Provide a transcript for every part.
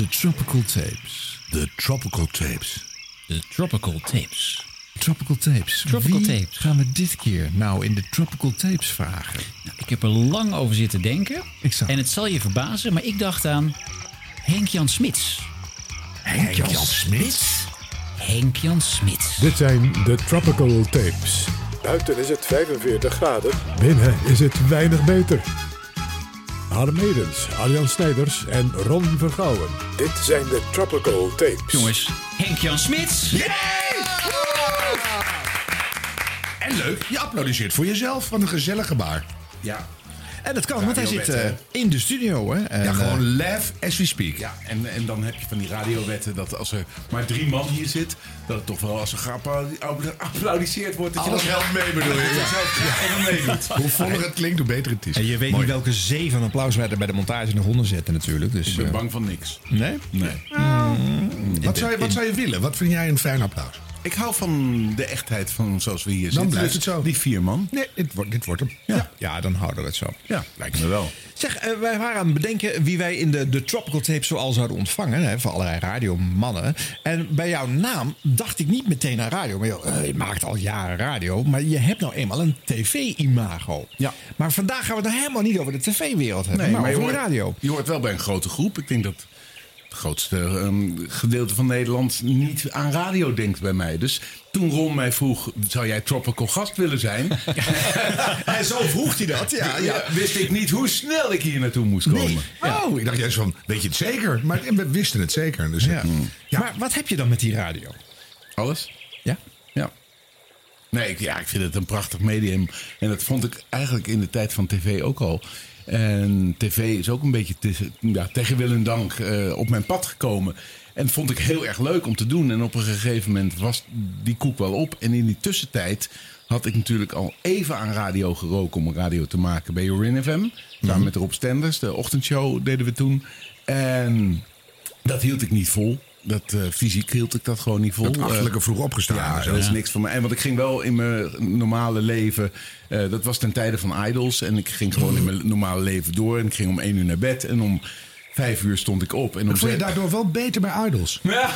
De Tropical Tapes. De Tropical Tapes. De Tropical Tapes. Tropical Tapes. Tropical Wie Tapes. gaan we dit keer nou in de Tropical Tapes vragen? Nou, ik heb er lang over zitten denken. Ik zag- En het zal je verbazen, maar ik dacht aan Henk-Jan Smits. Henk-Jan Smits? Henk-Jan Smits. Dit zijn de Tropical Tapes. Buiten is het 45 graden, binnen is het weinig beter. Harm Edens, Arjan Snijders en Ron Vergouwen. Dit zijn de Tropical Tapes. Jongens, Henk-Jan Smits. En leuk, je applaudisseert voor jezelf. Wat een gezellige bar. Ja. En dat kan, want hij zit eh, in de studio. Hè? En, Ja, eh, gewoon laugh as we speak. Ja, en, en dan heb je van die radiowetten dat als er maar drie man hier zit, dat het toch wel als er geapplaudiseerd wordt, dat je Alles dat helpt mee, bedoel je? dat je zelf gewoon meedoet. Hoe voller het klinkt, hoe beter het is. en je weet Mooi. niet welke zee van applaus wij er bij de montage nog onder zetten natuurlijk. Dus, Ik ben eh, bang van niks. nee? Nee. Wat zou, je, wat zou je willen? Wat vind jij een fijn applaus? Ik hou van de echtheid van zoals we hier Dan zitten. blijft Dus het zo. Die vier man. Nee, dit wordt, dit wordt hem. Ja. ja, dan houden we het zo. Ja, lijkt me wel. Zeg, eh, wij waren aan het bedenken wie wij in de, de Tropical Tapes zoal zouden ontvangen. Hè, voor allerlei radiomannen. En bij jouw naam dacht ik niet meteen aan radio. Maar joh, eh, je maakt al jaren radio. Maar je hebt nou eenmaal een tv-imago. Ja. Maar vandaag gaan we het nou helemaal niet over de tv-wereld hebben. maar, je over de hoort- radio. Je hoort wel bij een grote groep. Ik denk dat het grootste ehm, gedeelte van Nederland niet aan radio denkt bij mij. Dus toen Ron mij vroeg, zou jij tropical gast willen zijn? En zo vroeg hij dat, ja. ja, wist ik niet hoe snel ik hier naartoe moest komen. Nee. Oh, ik dacht juist van, weet je het zeker? Maar we wisten het zeker. Dus, Ja. ja. Maar wat heb je dan met die radio? Alles? Ja? Ja. Nee, ik, ja, ik vind het een prachtig medium. En dat vond ik eigenlijk in de tijd van tv ook al. En tv is ook een beetje te- ja, tegen wil en dank eh, op mijn pad gekomen. En dat vond ik heel erg leuk om te doen. En op een gegeven moment was die koek wel op. En in die tussentijd had ik natuurlijk al even aan radio geroken om een radio te maken bij Jorin FM. Samen met Rob Stenders, de ochtendshow deden we toen. En dat hield ik niet vol. Dat, eh, fysiek hield ik dat gewoon niet vol. Dat Eh, achterlijke vroeg opgestaan. ja, dat is niks voor mij. En want ik ging wel in mijn normale leven. eh, dat was ten tijde van Idols. En ik ging gewoon in mijn normale leven door. En ik ging om één uur naar bed. En om vijf uur stond ik op. En om vond je daardoor wel beter bij Idols. Ja.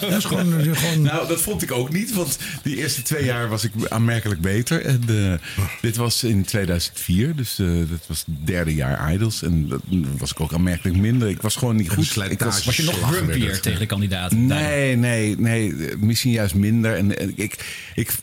Dat is gewoon... eh, gewoon Nou, dat vond ik ook niet. Want die eerste twee jaar was ik aanmerkelijk beter. En eh, dit was in 2004. Dus eh, dat was het derde jaar Idols. En dat was ik ook aanmerkelijk minder. Ik was gewoon niet goed. Ik was, Was je nog grumpier tegen de kandidaten? Nee, nee, nee. Misschien juist minder. En, en ik, ik,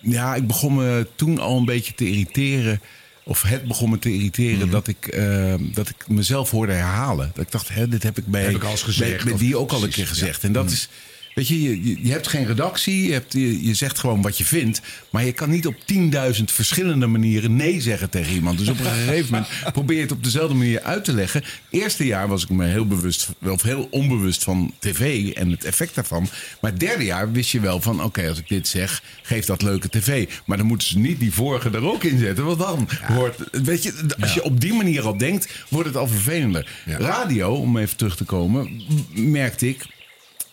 ja, ik begon me toen al een beetje te irriteren. Of het begon me te irriteren Mhm. dat, ik, eh, dat ik mezelf hoorde herhalen. Dat ik dacht, hè, dit heb ik bij, Heb ik bij, bij die ook al een keer gezegd. ja. Mhm. En dat is. Weet je, je, hebt geen redactie, je, hebt, je, je zegt gewoon wat je vindt. Maar je kan niet op 10.000 verschillende manieren nee zeggen tegen iemand. Dus op een gegeven moment probeer je het op dezelfde manier uit te leggen. Eerste jaar was ik me heel bewust, of heel onbewust van tv en het effect daarvan. Maar het derde jaar wist je wel van, oké, als ik dit zeg, geeft dat leuke tv. Maar dan moeten ze niet die vorige er ook in zetten. Want dan wordt, weet je, als je op die manier al denkt, wordt het al vervelender. Ja. Radio, om even terug te komen, merkte ik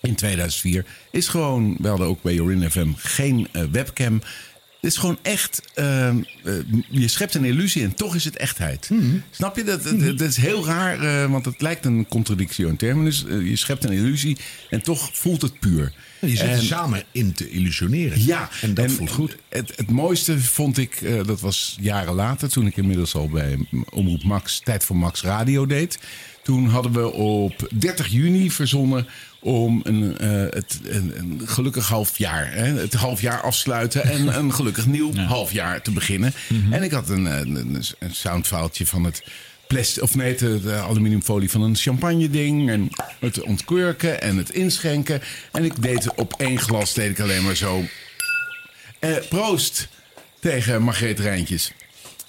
in 2004 is gewoon, we hadden ook bij Jorin FM geen eh, webcam. Het is gewoon echt, eh, eh, je schept een illusie en toch is het echtheid. Snap je? Dat, dat, dat is heel raar, eh, want het lijkt een contradictio in terminus. Je schept een illusie en toch voelt het puur. je zit En- samen in te illusioneren. ja, En dat voelt goed. Het, het mooiste vond ik, dat was jaren later, toen ik inmiddels al bij Omroep Max, Tijd voor Max Radio deed. Toen hadden we op 30 juni verzonnen om een, eh, het, een, een gelukkig halfjaar, hè, het halfjaar afsluiten en een gelukkig nieuw halfjaar te beginnen. En ik had een, een, een, een soundfaaltje van het plastic, of nee, de, de aluminiumfolie van een champagne ding. En het ontkurken en het inschenken. En ik deed op één glas deed ik alleen maar zo. Eh, proost tegen Margreet Rijntjes.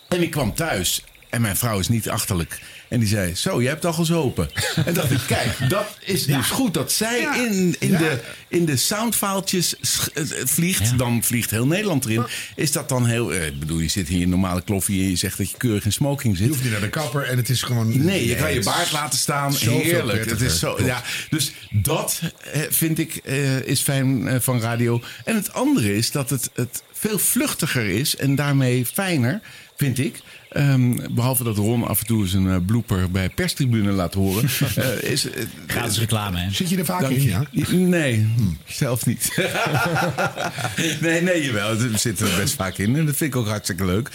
En ik kwam thuis en mijn vrouw is niet achterlijk. En die zei, zo, je hebt al gezopen. en dacht ik, kijk, dat is dus goed dat zij in, in, de, in de soundfaaltjes sch- eh, vliegt. Dan vliegt heel Nederland erin. Is dat dan heel... eh, Ik bedoel, je zit hier in normale kloffie en je zegt dat je keurig in smoking Je zit. hoeft niet naar de kapper en het is gewoon... Nee, je kan je baard laten staan. Heerlijk. Het is zo, Klopt. ja, dus dat eh, vind ik eh, is fijn van radio. En het andere is dat het, het veel vluchtiger is en daarmee fijner, vind ik. Ehm, behalve dat Ron af en toe eens een eh, blooper bij perstribune laat horen. eh, is, eh, Gratis reclame, hè? Zit je er vaak Dank in, ja? Nee, zelf niet. nee, nee, jawel. We zitten er best vaak in. En dat vind ik ook hartstikke leuk.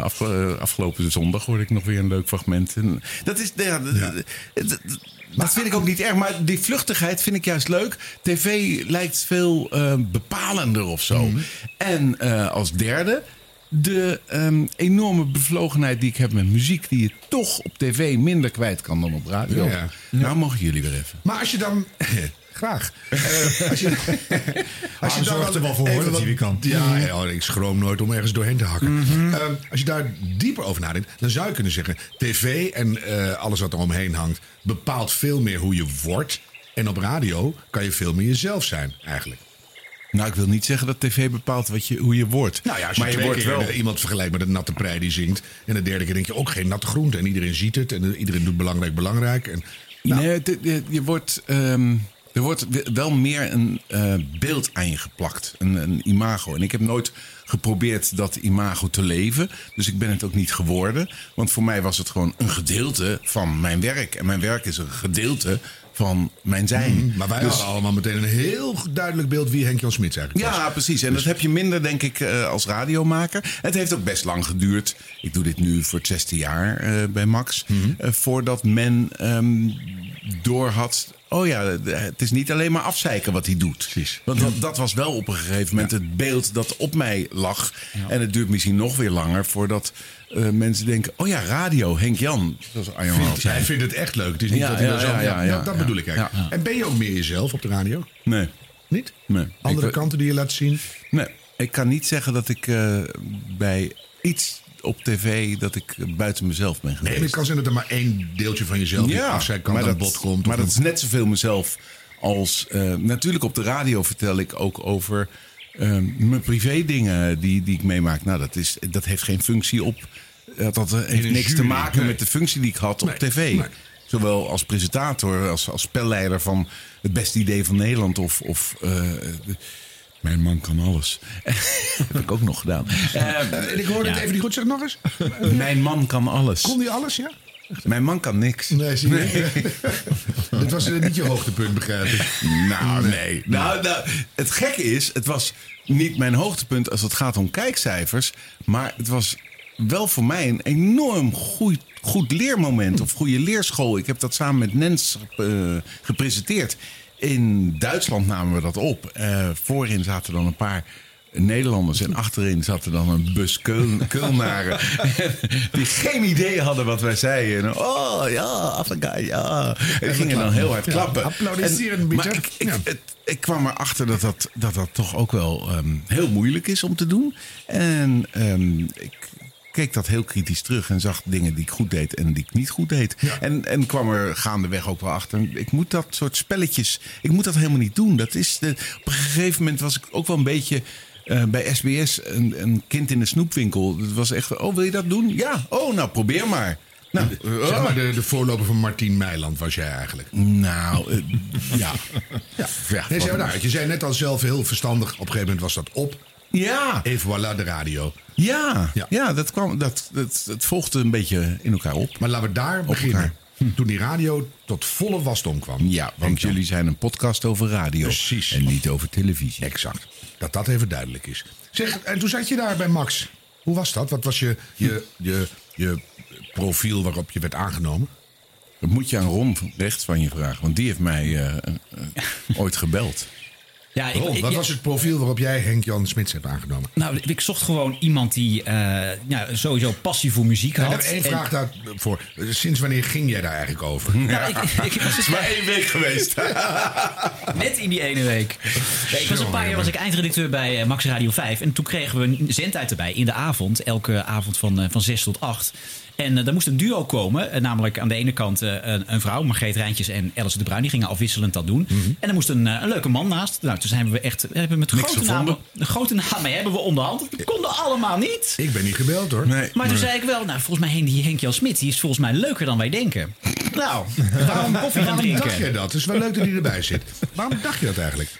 Afge- afgelopen zondag hoorde ik nog weer een leuk fragment. En dat is... Ja, dat- vind ik ook niet erg. Maar die vluchtigheid vind ik juist leuk. TV lijkt veel bepalender of zo. En eh, als derde... De ehm, enorme bevlogenheid die ik heb met muziek... die je toch op tv minder kwijt kan dan op radio. Ja, ja. Nou mogen jullie weer even. Maar als je dan... Graag. Eh, als je, als Harm zorgt er wel voor, hoor, dat hij weer kan. Ja, ja, ik schroom nooit om ergens doorheen te hakken. Eh, als je daar dieper over nadenkt, dan zou je kunnen zeggen... tv en eh, alles wat er omheen hangt... bepaalt veel meer hoe je wordt. En op radio kan je veel meer jezelf zijn, eigenlijk. Nou, ik wil niet zeggen dat tv bepaalt wat je, hoe je wordt. Nou ja, als je, maar je wordt wel. iemand vergelijkt met een natte prei die zingt... en de derde keer denk je ook geen natte groente. En iedereen ziet het en iedereen doet belangrijk belangrijk. En, nou, Nee, je wordt. ehm, er wordt wel meer een eh, beeld aan je geplakt, een, een imago. En ik heb nooit geprobeerd dat imago te leven. Dus ik ben het ook niet geworden. Want voor mij was het gewoon een gedeelte van mijn werk. En mijn werk is een gedeelte van mijn zijn. maar wij Dus- hadden allemaal meteen een heel duidelijk beeld... wie Henk-Jan Smits eigenlijk was. Ja, precies. En dat heb je minder, denk ik, eh, als radiomaker. Het heeft ook best lang geduurd. Ik doe dit nu voor het zesde jaar eh, bij Max. eh, voordat men ehm door had. Oh ja, het is niet alleen maar afzeiken wat hij doet. Precies. Want dat, dat was wel op een gegeven moment het beeld dat op mij lag. En het duurt misschien nog weer langer voordat eh, mensen denken: oh ja, radio, Henk Jan. Zoals Arjan al Hij vindt het echt leuk. Het is niet Ja, dat hij ja, zo... ja, ja, ja, dat ja. bedoel ik eigenlijk. En ben je ook meer jezelf op de radio? Nee, Niet? nee. Andere Ik- kanten die je laat zien? Nee, ik kan niet zeggen dat ik eh, bij iets op tv dat ik buiten mezelf ben Nee, geweest. maar het kan zijn dat er maar één deeltje van jezelf... die afzijkant aan bod komt. Maar dat is net zoveel mezelf als... eh, natuurlijk op de radio vertel ik ook over eh, mijn privé dingen die, die ik meemaak. Nou, dat, is, dat heeft geen functie op... Dat, dat heeft niks te maken nee. met de functie die ik had op tv. nee. Zowel als presentator, als, als spelleider van het beste idee van Nederland. Of, of eh, mijn man kan alles. heb ik ook nog gedaan. Eh, En ik hoorde het even niet goed. Zeg nog eens. mijn man kan alles. Kon die alles, ja? Mijn man kan niks. Nee, zie je. Dit was eh, niet je hoogtepunt, begrijp ik. Nou, nee. Nou, nou, het gekke is, het was niet mijn hoogtepunt als het gaat om kijkcijfers. Maar het was wel voor mij een enorm goed, goed leermoment of goede leerschool. Ik heb dat samen met Nens eh, gepresenteerd. In Duitsland namen we dat op. Eh, voorin zaten dan een paar Nederlanders en achterin zat er dan een bus Keul- Keulnaren. die geen idee hadden wat wij zeiden. En, oh ja, Afrika, ja. En die gingen dan heel hard klappen. applaudisseren, En-. Maar ik, ik, Ja. het, ik kwam erachter dat dat, dat dat toch ook wel ehm, heel moeilijk is om te doen. En ehm, ik keek dat heel kritisch terug en zag dingen die ik goed deed en die ik niet goed deed. En, en kwam er gaandeweg ook wel achter. Ik moet dat soort spelletjes, ik moet dat helemaal niet doen. Dat is de, op een gegeven moment was ik ook wel een beetje eh, bij SBS een, een kind in de snoepwinkel. Het was echt, oh wil je dat doen? Ja, oh nou probeer maar. Nou, Zeg maar, de, de voorloper van Martien Meiland was jij eigenlijk. nou eh, ja. ja. ja Nee, nou, je zei net al zelf heel verstandig. Op een gegeven moment was dat op. ja. En voilà, de radio. Ja, Ja. ja. dat, kwam, dat, dat, dat volgde een beetje in elkaar op. Maar laten we daar beginnen. elkaar. Toen die radio tot volle wasdom kwam. Ja, want jullie zijn een podcast over radio. Precies. En niet over televisie. Exact. Dat dat even duidelijk is. Zeg, en toen zat je daar bij Max. Hoe was dat? Wat was je, je, je, je profiel waarop je werd aangenomen? Dat moet je aan Ron rechts van je vragen. Want die heeft mij eh, eh, ooit gebeld. Ja, ik, Ron, ik- wat was het profiel waarop jij Henk-Jan Smits hebt aangenomen? nou, ik zocht gewoon iemand die eh, sowieso passie voor muziek Ik had. heb één En- vraag daarvoor. Sinds wanneer ging jij daar eigenlijk over? Nou, ik, ik, ik was Maar één week geweest. net in die ene week. Nee, ik was een paar jaar was ik eindredacteur bij eh, Max Radio 5. En toen kregen we een zendtijd erbij in de avond. Elke avond van, eh, van 6 tot 8. En eh, daar moest een duo komen. eh, namelijk aan de ene kant eh, een, een vrouw, Margreet Rijntjes en Alice de Bruin. Die gingen afwisselend dat doen. En er moest een, een leuke man naast. Nou, toen zijn we echt we hebben met Niks grote gevonden. namen, grote namen hebben we onderhand. Dat konden allemaal niet. Ik ben niet gebeld hoor. Nee. Maar toen zei ik wel, nou, volgens mij Henk- die Henk-Jan Smit, die is volgens mij leuker dan wij denken. Nou, waarom koffie gaan Waarom dacht drinken? jij dat? Het is wel leuk dat hij erbij zit. Waarom dacht je dat eigenlijk?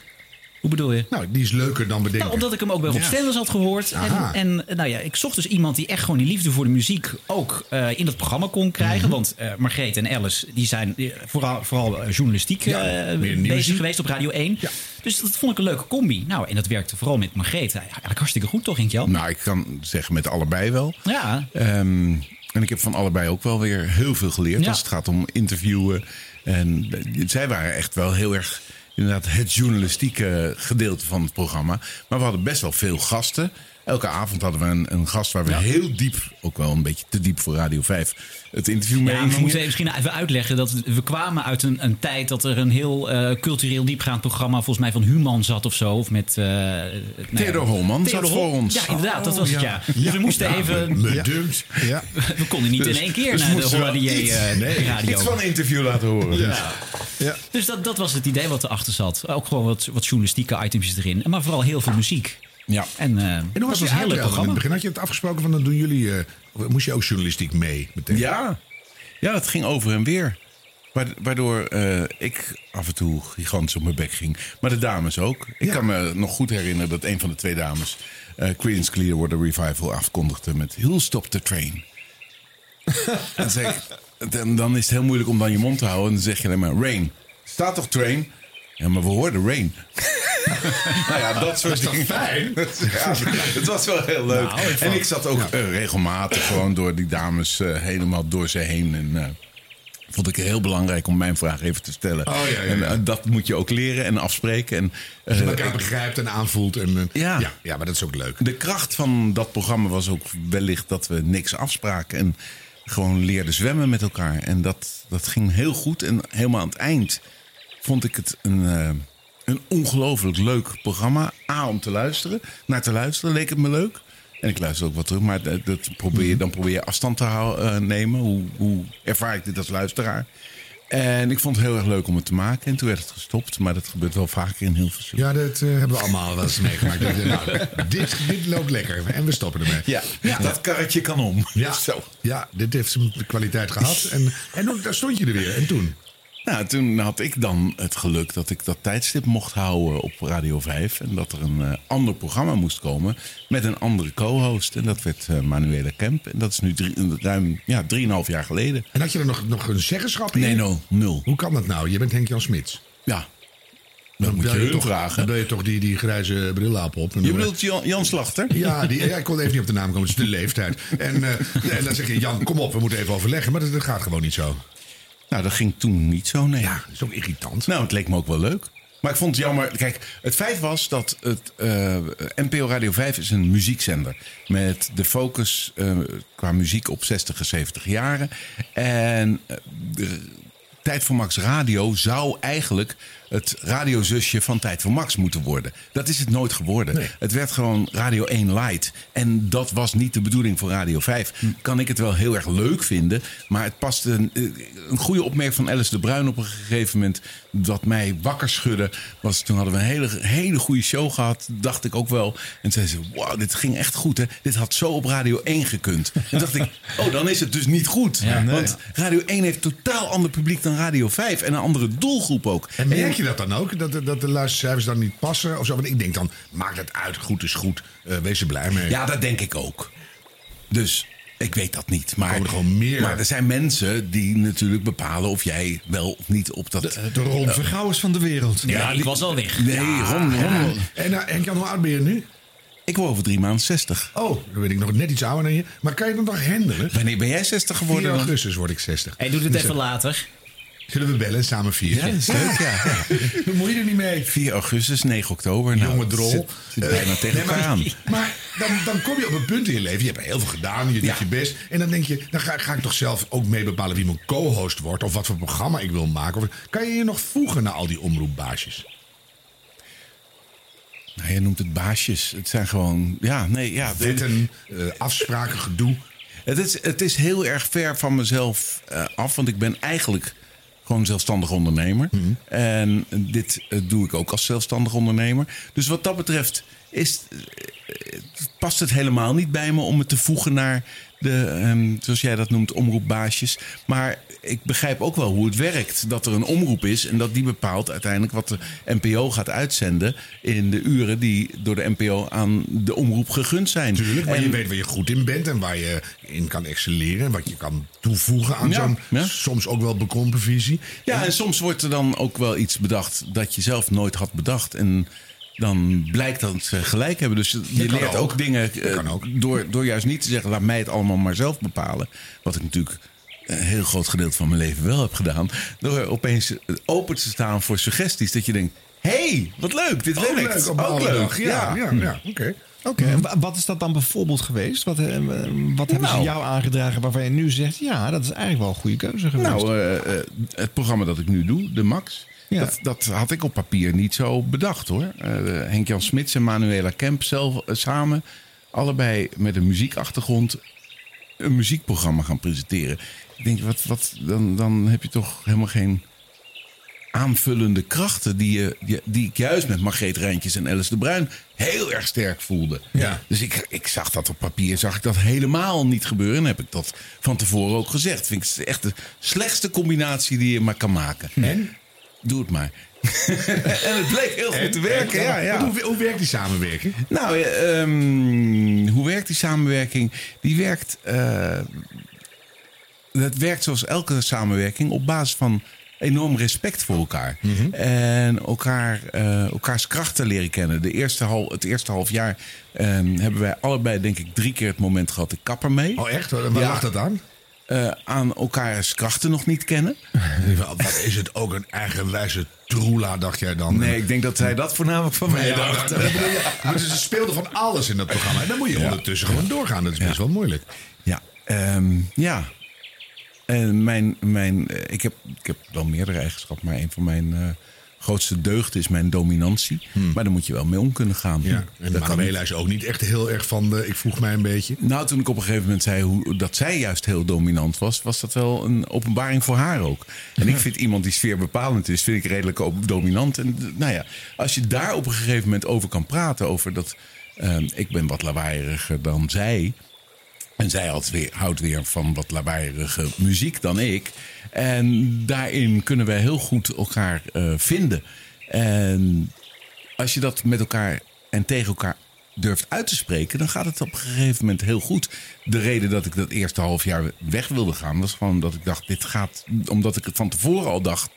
Hoe bedoel je? Nou, die is leuker dan bedenken. Nou, omdat ik hem ook bij Rob Ja. Stenders had gehoord. En, Aha. en nou ja, ik zocht dus iemand die echt gewoon die liefde voor de muziek ook eh, in het programma kon krijgen. Mhm. Want eh Margreet en Alice die zijn eh, vooral, vooral journalistiek Ja, bezig geweest op Radio 1. Ja. Dus dat vond ik een leuke combi. Nou, en dat werkte vooral met Margreet. Eigenlijk hartstikke goed toch, Jan? Nou, ik kan zeggen met allebei wel. Ja, Ehm, en ik heb van allebei ook wel weer heel veel geleerd als het gaat om interviewen. En zij waren echt wel heel erg inderdaad het journalistieke gedeelte van het programma. Maar we hadden best wel veel gasten. Elke avond hadden we een, een gast waar we heel diep, ook wel een beetje te diep voor Radio 5, het interview mee Ja, we moeten misschien even uitleggen dat we kwamen uit een, een tijd dat er een heel eh, cultureel diepgaand programma volgens mij van Human zat of zo. Of met. nou ja, Theodor Holman zat voor ons. Ja, inderdaad, dat was het ja. Dus we moesten even. Me dumpt. Ja. We konden niet Dus- in één keer dus naar de Holladier iets- eh, nee, radio. Iets van een interview laten horen. Ja. Ja. Dus dat, dat was het idee wat erachter zat. Ook gewoon wat, wat journalistieke items erin. Maar vooral heel veel muziek. Ja. En, eh En hoe was heel leuk uitbreiding in het programma. begin? Had je het afgesproken van dan doen jullie... eh, moest je ook journalistiek mee meteen? Ja, ja dat ging over en weer. Wa- Waardoor eh, ik af en toe gigantisch op mijn bek ging. Maar de dames ook. Ik Ja. kan me nog goed herinneren dat een van de twee dames... eh Creedence Clearwater Revival afkondigde met... Who'll stop the train? en zeg dan, dan is het heel moeilijk om dan je mond te houden. En dan zeg je alleen maar Rain. Staat toch train? Ja, maar we hoorden Rain. nou ja, dat soort dingen. fijn? Ja, het was wel heel leuk. Nou, ik en ik zat ook eh, regelmatig gewoon door die dames eh, helemaal door ze heen. En eh, vond ik heel belangrijk om mijn vraag even te stellen. Oh, ja, ja, En dat moet je ook leren en afspreken. En, Dat je elkaar begrijpt en aanvoelt. En, Ja. ja. Maar dat is ook leuk. de kracht van dat programma was ook wellicht dat we niks afspraken. En gewoon leerden zwemmen met elkaar. En dat, dat ging heel goed. En helemaal aan het eind vond ik het een, een ongelooflijk leuk programma. A, om te luisteren. Naar te luisteren leek het me leuk. En ik luister ook wat terug. Maar dat, dat probeer je, dan probeer je afstand te hou- eh, nemen. Hoe, hoe ervaar ik dit als luisteraar? En ik vond het heel erg leuk om het te maken. En toen werd het gestopt. Maar dat gebeurt wel vaker in heel veel Ja, dat eh, hebben we allemaal wel eens meegemaakt. Nou, dit, dit loopt lekker. En we stoppen ermee. Ja, dat karretje kan om. Ja, Zo. ja dit heeft zijn kwaliteit gehad. En, en toen, daar stond je er weer. En toen? Nou, toen had ik dan het geluk dat ik dat tijdstip mocht houden op Radio 5. En dat er een eh, ander programma moest komen met een andere co-host. En dat werd eh, Manuela Kemp. En dat is nu drie, ruim ja, drieënhalf jaar geleden. En had je er nog, nog een zeggenschap in? Nee, no, nul. Hoe kan dat nou? Je bent Henk-Jan Smits. Ja, dat moet je hun toch, vragen. Dan bel je toch die, die grijze brillaap op. Je dan- bedoelt Jan, Jan Slachter? Ja, die, ja, ik kon even niet op de naam komen. Het is de leeftijd. En, eh, en dan zeg je, Jan, kom op, we moeten even overleggen. Maar dat, dat gaat gewoon niet zo. Nou, dat ging toen niet zo, nee. Ja, dat is ook irritant. Nou, het leek me ook wel leuk. Maar ik vond het jammer. Kijk, het feit was dat het eh, NPO Radio 5 is een muziekzender. Met de focus eh, qua muziek op 60 en 70 jaren. En eh, de Tijd voor Max Radio zou eigenlijk het radiozusje van Tijd voor Max moeten worden. Dat is het nooit geworden. Nee. Het werd gewoon Radio 1 Light. En dat was niet de bedoeling voor Radio 5. Kan ik het wel heel erg leuk vinden. Maar het past een, eh, een goede opmerking van Alice de Bruin op een gegeven moment. Dat mij wakker schudde. Was, toen hadden we een hele, hele goede show gehad. Dacht ik ook wel. En zei ze: Wow, dit ging echt goed. Hè? Dit had zo op Radio 1 gekund. En dacht ik: Oh, dan is het dus niet goed. Want Radio 1 heeft totaal ander publiek dan Radio 5. En een andere doelgroep ook. En merk je dat dan ook? Dat, de- dat de luistercijfers dan niet passen? Of zo? Want ik denk dan, maakt het uit. Goed is goed. Eh, wees er blij mee. Ja, dat denk ik ook. Dus ik weet dat niet. Maar, komen er gewoon meer. maar er zijn mensen die natuurlijk bepalen of jij wel of niet op dat. De, de Ron Vergouwens van de wereld. Ja, ik was al weg. nee, Ron, Ron- En, uh, en Jan, hoe oud ben je nu? Ik word over drie maanden 60. Oh, dan ben ik nog net iets ouder dan je. Maar kan je dan nog handelen? Wanneer ben jij 60 4 geworden? dan? augustus word ik 60. Hij doet het Dus, even eh, later. Zullen we bellen en samen vieren? Ja, dat is leuk, ja. Dan moet je er niet mee. 4 augustus, 9 oktober. Nou, Jonge drol. Zit, zit bijna Eh, tegen nee, elkaar aan. Maar dan, dan kom je op een punt in je leven. Je hebt heel veel gedaan. Je doet Ja. je best. En dan denk je, dan ga, ga ik toch zelf ook mee bepalen wie mijn co-host wordt. Of wat voor programma ik wil maken. Of, kan je je nog voegen naar al die omroepbaasjes? Nou, je noemt het baasjes. Het zijn gewoon. Ja, nee, ja. Wetten, eh, afspraken, gedoe. Het is, het is heel erg ver van mezelf eh, af, want ik ben eigenlijk gewoon zelfstandig ondernemer. En dit eh, doe ik ook als zelfstandig ondernemer. Dus wat dat betreft is, eh, past het helemaal niet bij me om me te voegen naar De, ehm, zoals jij dat noemt, omroepbaasjes. Maar ik begrijp ook wel hoe het werkt. Dat er een omroep is en dat die bepaalt uiteindelijk wat de NPO gaat uitzenden. in de uren die door de NPO aan de omroep gegund zijn. Tuurlijk, maar En- je weet waar je goed in bent en waar je in kan excelleren. Wat je kan toevoegen aan Ja, zo'n ja. soms ook wel bekrompen visie. Ja, en soms wordt er dan ook wel iets bedacht dat je zelf nooit had bedacht. En dan blijkt dat ze gelijk hebben. Dus je leert ook. ook, dingen eh, ook. Door, door juist niet te zeggen, laat mij het allemaal maar zelf bepalen. Wat ik natuurlijk een heel groot gedeelte van mijn leven wel heb gedaan. Door opeens open te staan voor suggesties. Dat je denkt, hé, hey, wat leuk, dit Ook werkt. leuk op Ook leuk. Ja, ja, ja, oké. Oké, en wa- wat is dat dan bijvoorbeeld geweest? Wat, eh, wat hebben ze Nou. jou aangedragen waarvan je nu zegt... ja, dat is eigenlijk wel een goede keuze geweest? Nou, eh, eh, het programma dat ik nu doe, de Max. Ja. Dat, dat had ik op papier niet zo bedacht hoor. Eh, Henk-Jan Smits en Manuela Kemp zelf eh, samen. Allebei met een muziekachtergrond. Een muziekprogramma gaan presenteren. Ik denk, wat, wat, dan, dan heb je toch helemaal geen aanvullende krachten. Die, je, die, die ik juist met Margreet Rijntjes en Alice de Bruin heel erg sterk voelde. Ja. Dus ik, ik zag dat op papier, zag ik dat helemaal niet gebeuren. En heb ik dat van tevoren ook gezegd. Vind ik het echt de slechtste combinatie die je maar kan maken. En? Doe het maar. en het bleek heel goed te werken. Ja, ja. Hoe, hoe werkt die samenwerking? Nou, eh, ehm, hoe werkt die samenwerking? Die werkt, eh, dat werkt zoals elke samenwerking op basis van enorm respect voor elkaar. En elkaar, eh, elkaars krachten leren kennen. De eerste hal, het eerste half jaar ehm, hebben wij allebei denk ik drie keer het moment gehad... ik kap ermee. Oh, echt? Waar Ja. lag dat aan? Eh, aan elkaars krachten nog niet kennen. Wat is het ook een eigenwijze troela, dacht jij dan? Nee, ik denk dat zij dat voornamelijk van mij Ja, dacht. Maar ze speelden van alles in dat programma. En dan moet je ondertussen gewoon doorgaan. Dat is best wel moeilijk. Ja, ehm, ja. En mijn, mijn, eh, ik, heb, ik heb wel meerdere eigenschappen, maar een van mijn eh, grootste deugden is mijn dominantie. Maar daar moet je wel mee om kunnen gaan. Hmm. Ja. En Dat kan Manuela is ook niet echt heel erg van de... Ik vroeg mij een beetje. Nou, toen ik op een gegeven moment zei hoe, dat zij juist heel dominant was, was dat wel een openbaring voor haar ook. En ik vind iemand die sfeerbepalend is, vind ik redelijk dominant. En nou ja, als je daar op een gegeven moment over kan praten, over dat ehm, ik ben wat lawaaieriger dan zij. En zij houdt weer, houdt weer van wat lawaaierige muziek dan ik. En daarin kunnen wij heel goed elkaar eh, vinden. En als je dat met elkaar en tegen elkaar durft uit te spreken, dan gaat het op een gegeven moment heel goed. De reden dat ik dat eerste half jaar weg wilde gaan, was gewoon dat ik dacht: dit gaat. Omdat ik het van tevoren al dacht: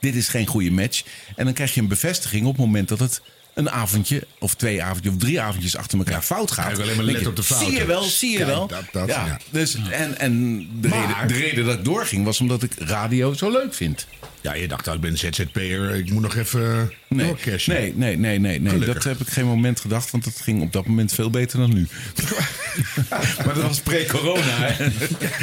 dit is geen goede match. En dan krijg je een bevestiging op het moment dat het een avondje, of twee avondjes, of drie avondjes achter elkaar fout gaat. Alleen maar denk op de je, Zie je fouten. wel, zie je Kijk, wel. dat- dat, ja, ja. Dus, en en de, Maar- reden, de reden dat ik doorging was omdat ik radio zo leuk vind. Ja, je dacht, nou, ik ben ZZP'er. Ik moet nog even Nee, doorcashen. nee, nee, nee, nee, nee. Gelukkig. dat heb ik geen moment gedacht, want dat ging op dat moment veel beter dan nu. maar dat was pre-corona. hè.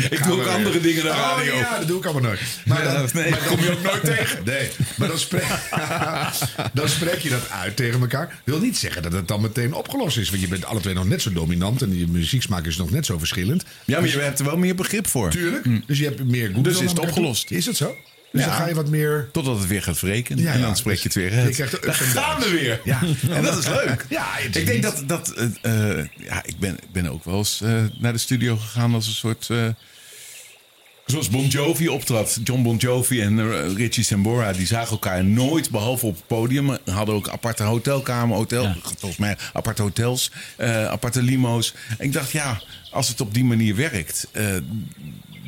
ik doe ook andere dingen dan Oh, radio. ja, dat doe ik allemaal nooit. Maar Ja, dan, nee, maar dan kom je ook nooit tegen. Nee, maar dan spreek, dan spreek je dat uit tegen elkaar. Wil niet zeggen dat het dan meteen opgelost is. Want je bent alle twee nog net zo dominant. En je muzieksmaak is nog net zo verschillend. Ja, maar je hebt er wel meer begrip voor. Tuurlijk. Dus je hebt meer goed Dus is het opgelost. Is het zo? Dus Ja. dan ga je wat meer... Totdat het weer gaat wreken. Ja, en dan ja, spreek je het weer dus uit. je en gaan we weer. Ja. En dat is leuk. Ja, ik denk niet- dat... dat eh, eh, ja, ik, ben, ik ben ook wel eens eh, naar de studio gegaan als een soort... Zoals Bon Jovi optrad. John Bon Jovi en eh, Richie Sambora, die zagen elkaar nooit behalve op het podium. Hadden ook aparte hotelkamer, hotel, Ja. volgens mij aparte hotels, eh, aparte limo's. En ik dacht, ja, als het op die manier werkt. eh,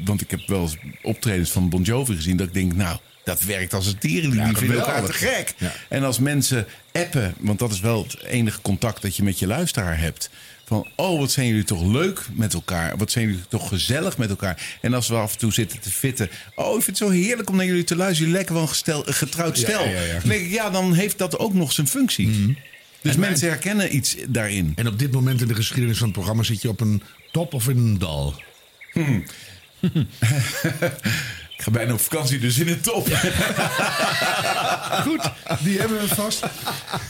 want ik heb wel eens optredens van Bon Jovi gezien, dat ik denk, nou, dat werkt als een tierenlier. Ja, die vinden elkaar te gek. Ja. En als mensen appen, want dat is wel het enige contact dat je met je luisteraar hebt. Van, oh, wat zijn jullie toch leuk met elkaar. Wat zijn jullie toch gezellig met elkaar. En als we af en toe zitten te fitten. Oh, ik vind het zo heerlijk om naar jullie te luisteren. Jullie lekker wel een gestel, een getrouwd Ja, stel. ja, ja. Dan denk ik, ja, dan heeft dat ook nog zijn functie. Dus mensen herkennen iets daarin. En op dit moment in de geschiedenis van het programma zit je op een top of in een dal. Ik ga bijna op vakantie, dus in het top. Goed, die hebben we vast.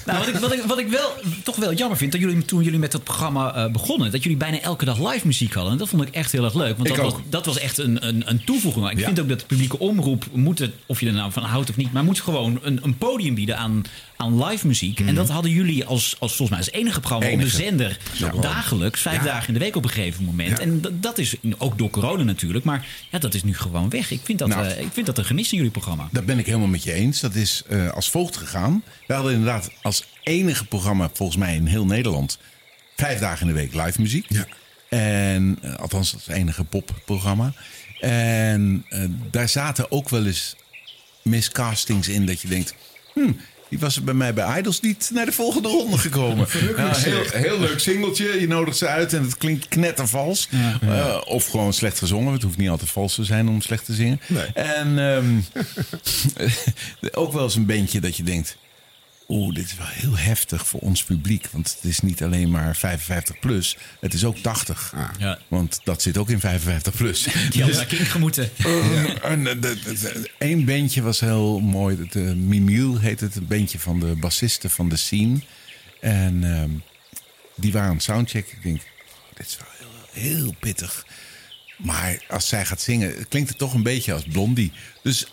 Nou, wat ik, wat, ik, wat ik wel toch wel jammer vind, dat jullie toen jullie met dat programma eh, begonnen, dat jullie bijna elke dag live muziek hadden. En dat vond ik echt heel erg leuk. Want dat was, dat was echt een, een, een toevoeging. Ik Ja. vind ook dat de publieke omroep moet het, of je er nou van houdt of niet, maar moet gewoon een, een podium bieden aan, aan live muziek. En dat hadden jullie als, als volgens mij als enige programma op de zender dagelijks, vijf dagen in de week op een gegeven moment. En dat, dat is ook door corona natuurlijk, maar ja, dat is nu gewoon weg. Ik vind dat, Nou. eh, ik vind dat een gemis in jullie programma. Dat ben ik helemaal met je eens. Dat is eh, als volgt gegaan. We hadden inderdaad als enige programma, volgens mij in heel Nederland, vijf dagen in de week live muziek. Ja. En eh, althans, dat is het enige popprogramma. En eh, daar zaten ook wel eens miscastings in dat je denkt. Hmm, die was er bij mij bij Idols niet naar de volgende ronde gekomen. Heel, heel leuk singeltje. Je nodigt ze uit en het klinkt knettervals. Eh, of gewoon slecht gezongen. Het hoeft niet altijd vals te zijn om slecht te zingen. Nee. En ehm, ook wel eens een bandje dat je denkt... Oeh, dit is wel heel heftig voor ons publiek. Want het is niet alleen maar 55 plus. Het is ook 80. Ja. Want dat zit ook in 55 plus. Die hadden naar King gemoeten. Eén bandje was heel mooi. Het, eh, Mimiel heet het. Een bandje van de bassisten van de scene. En ehm, die waren aan het soundcheck. Ik denk, dit is wel heel, heel pittig. Maar als zij gaat zingen, klinkt het toch een beetje als Blondie. Dus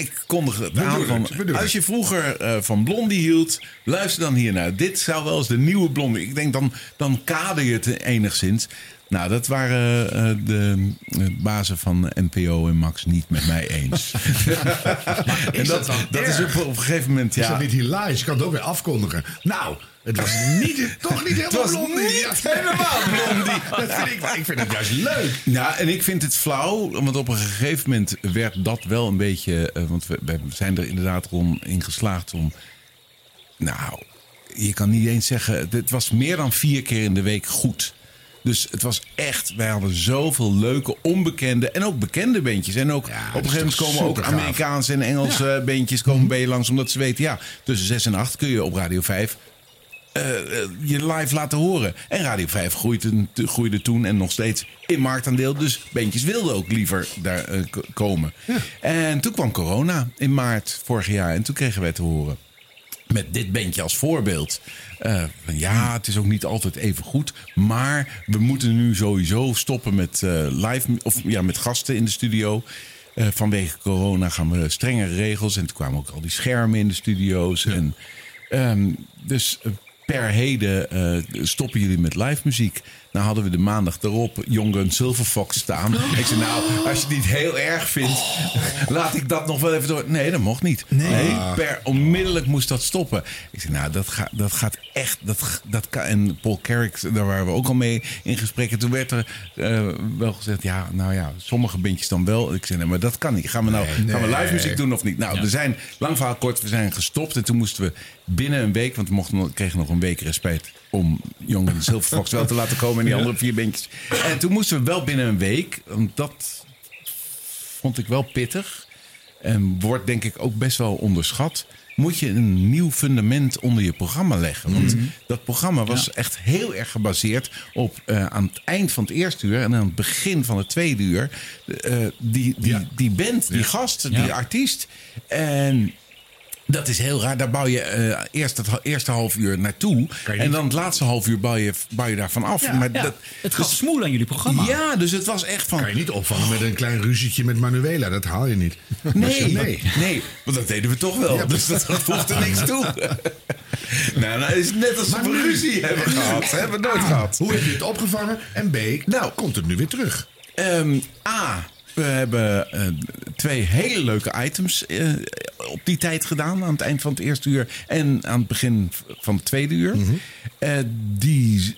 ik kondig het aan van... het, Als je vroeger eh, van Blondie hield, luister dan hiernaar. Dit zou wel eens de nieuwe Blondie... Ik denk, dan, dan kader je het enigszins. Nou, dat waren eh, de eh, bazen van NPO en Max niet met mij eens. en dat, dat is op, op een gegeven moment... Is Ja, dat niet hilarisch? Je kan het ook weer afkondigen. Nou, het was niet, toch niet helemaal was blondie. niet Ja. helemaal blondie. Dat vind ik, ik vind het juist leuk. Ja, en ik vind het flauw, want op een gegeven moment werd dat wel een beetje. eh, want we, we zijn er inderdaad om in geslaagd om. Nou, je kan niet eens zeggen. Het was meer dan vier keer in de week goed. Dus het was echt, wij hadden zoveel leuke, onbekende en ook bekende bandjes. En ook Ja, op een gegeven moment komen ook. Amerikaanse en Engelse bandjes komen bij je langs. Omdat ze weten, ja, tussen 6 en 8 kun je op Radio 5 eh, eh, je live laten horen. En Radio 5 groeide, groeide toen en nog steeds in marktaandeel. Dus bandjes wilden ook liever daar eh, komen. En toen kwam corona in maart vorig jaar. En toen kregen wij te horen. Met dit bandje als voorbeeld. ja, het is ook niet altijd even goed. Maar we moeten nu sowieso stoppen met live of ja, met gasten in de studio. Vanwege corona gaan we strengere regels. En toen kwamen ook al die schermen in de studio's. En, ehm, dus per heden eh, stoppen jullie met live muziek. Nou hadden we de maandag erop Young Gun Silver Fox staan. Ik zei, nou, als je het niet heel erg vindt, laat ik dat nog wel even door. Nee, dat mocht niet. Nee, per onmiddellijk moest dat stoppen. Ik zei, nou, dat, gaat dat gaat echt. Dat, dat kan. En Paul Carrick, daar waren we ook al mee in gesprek. En toen werd er eh, wel gezegd, ja, nou ja, sommige bandjes dan wel. Ik zei, nee, maar dat kan niet. Gaan we nou gaan we live muziek doen of niet? Nou, we zijn, lang verhaal kort, we zijn gestopt. En toen moesten we binnen een week, want we mochten, kregen nog een week respect om Young en Silver Fox wel te laten komen en die andere vier bandjes. En toen moesten we wel binnen een week, want dat vond ik wel pittig. En wordt denk ik ook best wel onderschat. Moet je een nieuw fundament onder je programma leggen. Want dat programma was echt heel erg gebaseerd op eh, aan het eind van het eerste uur en aan het begin van het tweede uur. eh, die, die, Ja. die band, die gast, die artiest. En dat is heel raar. Daar bouw je eh, eerst het eerste half uur naartoe. En dan het laatste half uur bouw je, bouw je daarvan af. maar Ja, dat, het gaf smoel aan jullie programma. ja, dus het was echt van. Kan je niet opvangen met een klein ruzietje met Manuela. Dat haal je niet. Nee, nee. nee, want dat deden we toch wel. dus dat voegde niks toe. nou, nou is het net als we Maar een nu- ruzie hebben gehad. Hebben we nooit A, gehad. Hoe heb je het opgevangen? En B, nou komt het nu weer terug. Ehm, A, we hebben eh, twee hele leuke items eh, op die tijd gedaan. Aan het eind van het eerste uur en aan het begin van het tweede uur. Eh, die